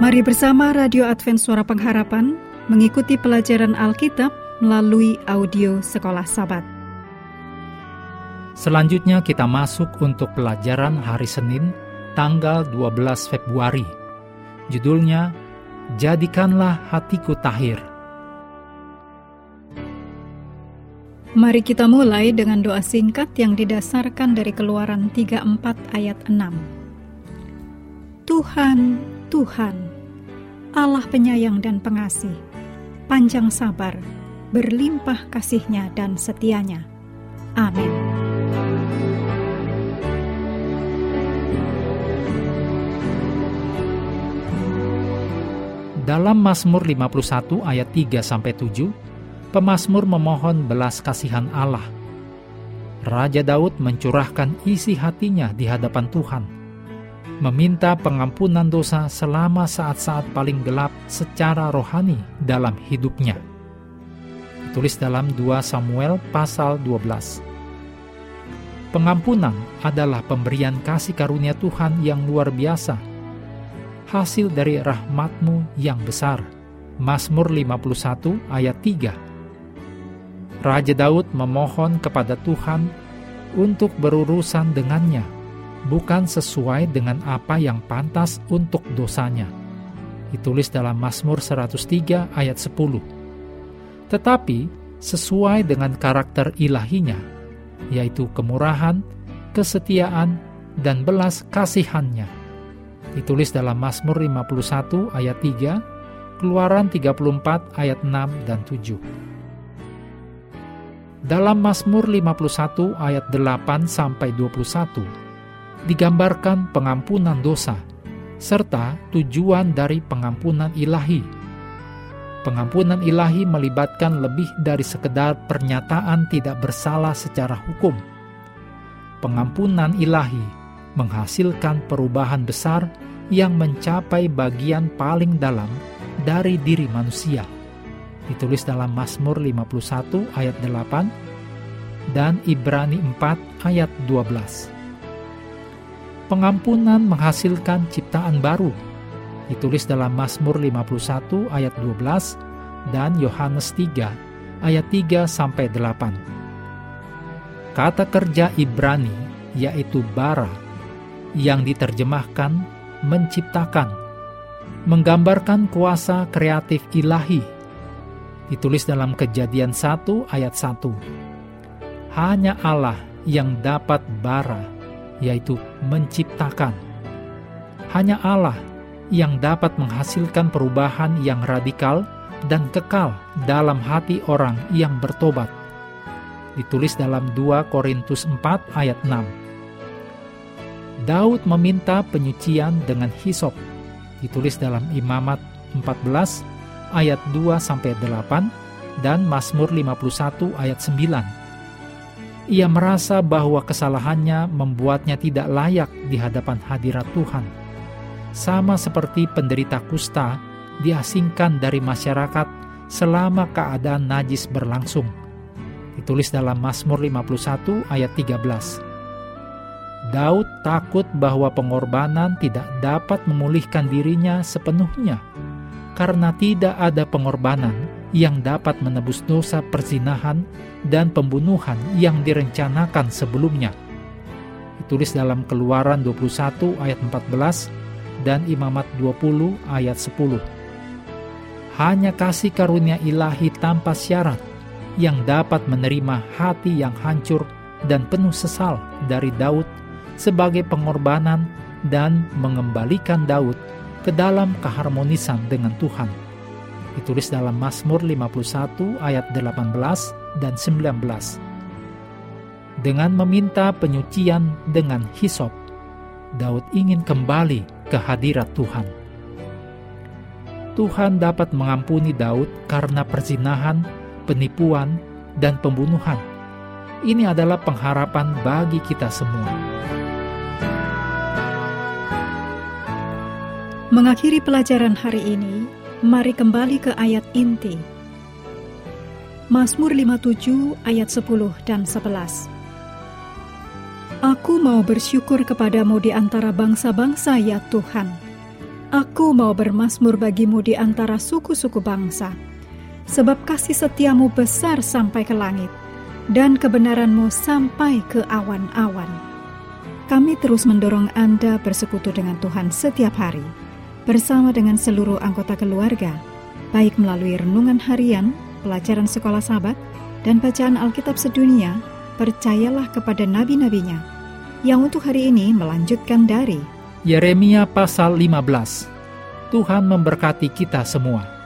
Mari bersama Radio Advent Suara Pengharapan mengikuti pelajaran Alkitab melalui audio Sekolah Sabat. Selanjutnya kita masuk untuk pelajaran hari Senin tanggal 12 Februari. Judulnya Jadikanlah Hatiku Tahir. Mari kita mulai dengan doa singkat yang didasarkan dari Keluaran 34 ayat 6. Tuhan, Tuhan, Allah penyayang dan pengasih, panjang sabar, berlimpah kasihnya dan setianya. Amin. Dalam Mazmur 51 ayat 3 sampai 7, pemazmur memohon belas kasihan Allah. Raja Daud mencurahkan isi hatinya di hadapan Tuhan, meminta pengampunan dosa selama saat-saat paling gelap secara rohani dalam hidupnya. Tulis dalam 2 Samuel pasal 12. Pengampunan adalah pemberian kasih karunia Tuhan yang luar biasa hasil dari rahmatmu yang besar. Mazmur 51 ayat 3 Raja Daud memohon kepada Tuhan untuk berurusan dengannya, bukan sesuai dengan apa yang pantas untuk dosanya. Ditulis dalam Mazmur 103 ayat 10. Tetapi sesuai dengan karakter ilahinya, yaitu kemurahan, kesetiaan, dan belas kasihannya ditulis dalam Mazmur 51 ayat 3, Keluaran 34 ayat 6 dan 7. Dalam Mazmur 51 ayat 8 sampai 21 digambarkan pengampunan dosa serta tujuan dari pengampunan ilahi. Pengampunan ilahi melibatkan lebih dari sekedar pernyataan tidak bersalah secara hukum. Pengampunan ilahi menghasilkan perubahan besar yang mencapai bagian paling dalam dari diri manusia. Ditulis dalam Mazmur 51 ayat 8 dan Ibrani 4 ayat 12. Pengampunan menghasilkan ciptaan baru. Ditulis dalam Mazmur 51 ayat 12 dan Yohanes 3 ayat 3 sampai 8. Kata kerja Ibrani yaitu bara yang diterjemahkan menciptakan, menggambarkan kuasa kreatif ilahi. Ditulis dalam kejadian 1 ayat 1. Hanya Allah yang dapat bara, yaitu menciptakan. Hanya Allah yang dapat menghasilkan perubahan yang radikal dan kekal dalam hati orang yang bertobat. Ditulis dalam 2 Korintus 4 ayat 6. Daud meminta penyucian dengan hisop. Ditulis dalam Imamat 14 ayat 2 sampai 8 dan Mazmur 51 ayat 9. Ia merasa bahwa kesalahannya membuatnya tidak layak di hadapan hadirat Tuhan. Sama seperti penderita kusta diasingkan dari masyarakat selama keadaan najis berlangsung. Ditulis dalam Mazmur 51 ayat 13. Daud takut bahwa pengorbanan tidak dapat memulihkan dirinya sepenuhnya karena tidak ada pengorbanan yang dapat menebus dosa perzinahan dan pembunuhan yang direncanakan sebelumnya. Ditulis dalam Keluaran 21 ayat 14 dan Imamat 20 ayat 10. Hanya kasih karunia ilahi tanpa syarat yang dapat menerima hati yang hancur dan penuh sesal dari Daud sebagai pengorbanan dan mengembalikan Daud ke dalam keharmonisan dengan Tuhan. Ditulis dalam Mazmur 51 ayat 18 dan 19. Dengan meminta penyucian dengan hisop, Daud ingin kembali ke hadirat Tuhan. Tuhan dapat mengampuni Daud karena perzinahan, penipuan, dan pembunuhan. Ini adalah pengharapan bagi kita semua. Mengakhiri pelajaran hari ini, mari kembali ke ayat inti. Mazmur 57 ayat 10 dan 11. Aku mau bersyukur kepadamu di antara bangsa-bangsa ya Tuhan. Aku mau bermasmur bagimu di antara suku-suku bangsa, sebab kasih setiamu besar sampai ke langit, dan kebenaranmu sampai ke awan-awan. Kami terus mendorong Anda bersekutu dengan Tuhan setiap hari, bersama dengan seluruh anggota keluarga, baik melalui renungan harian, pelajaran sekolah sahabat, dan bacaan Alkitab sedunia, percayalah kepada nabi-nabinya, yang untuk hari ini melanjutkan dari Yeremia pasal 15. Tuhan memberkati kita semua.